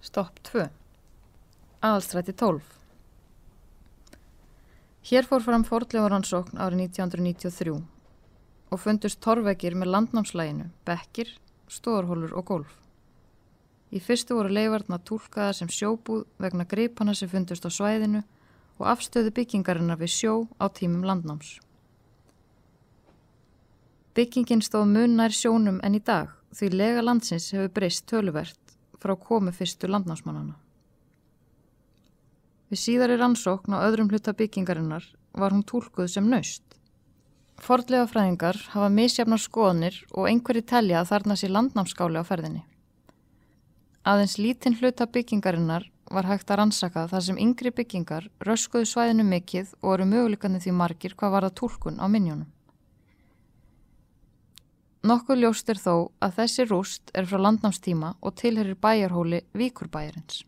Stopp 2. Aðalstræti 12. Hér fór fram fordleifaransókn árið 1993 og fundust torvegir með landnámslæginu, bekkir, stóðarhólur og golf. Í fyrstu voru leifarnar tólkaða sem sjóbúð vegna greipana sem fundust á svæðinu og afstöðu byggingarinnar við sjó á tímum landnáms. Byggingin stóð mun nær sjónum en í dag því lega landsins hefur breyst töluvert frá komu fyrstu landnámsmannana. Við síðari rannsókn á öðrum hluta byggingarinnar var hún tólkuð sem naust. Fordlega fræðingar hafa misjafnar skoðanir og einhverji telja að þarna sé landnámskáli á ferðinni. Aðeins lítinn hluta byggingarinnar var hægt að rannsaka þar sem yngri byggingar röskuðu svæðinu mikill og eru möguleikandi því margir hvað var það tólkun á minjónum. Nokkuð ljóst er þó að þessi rúst er frá landnámstíma og tilherir bæjarhóli Víkurbæjarins.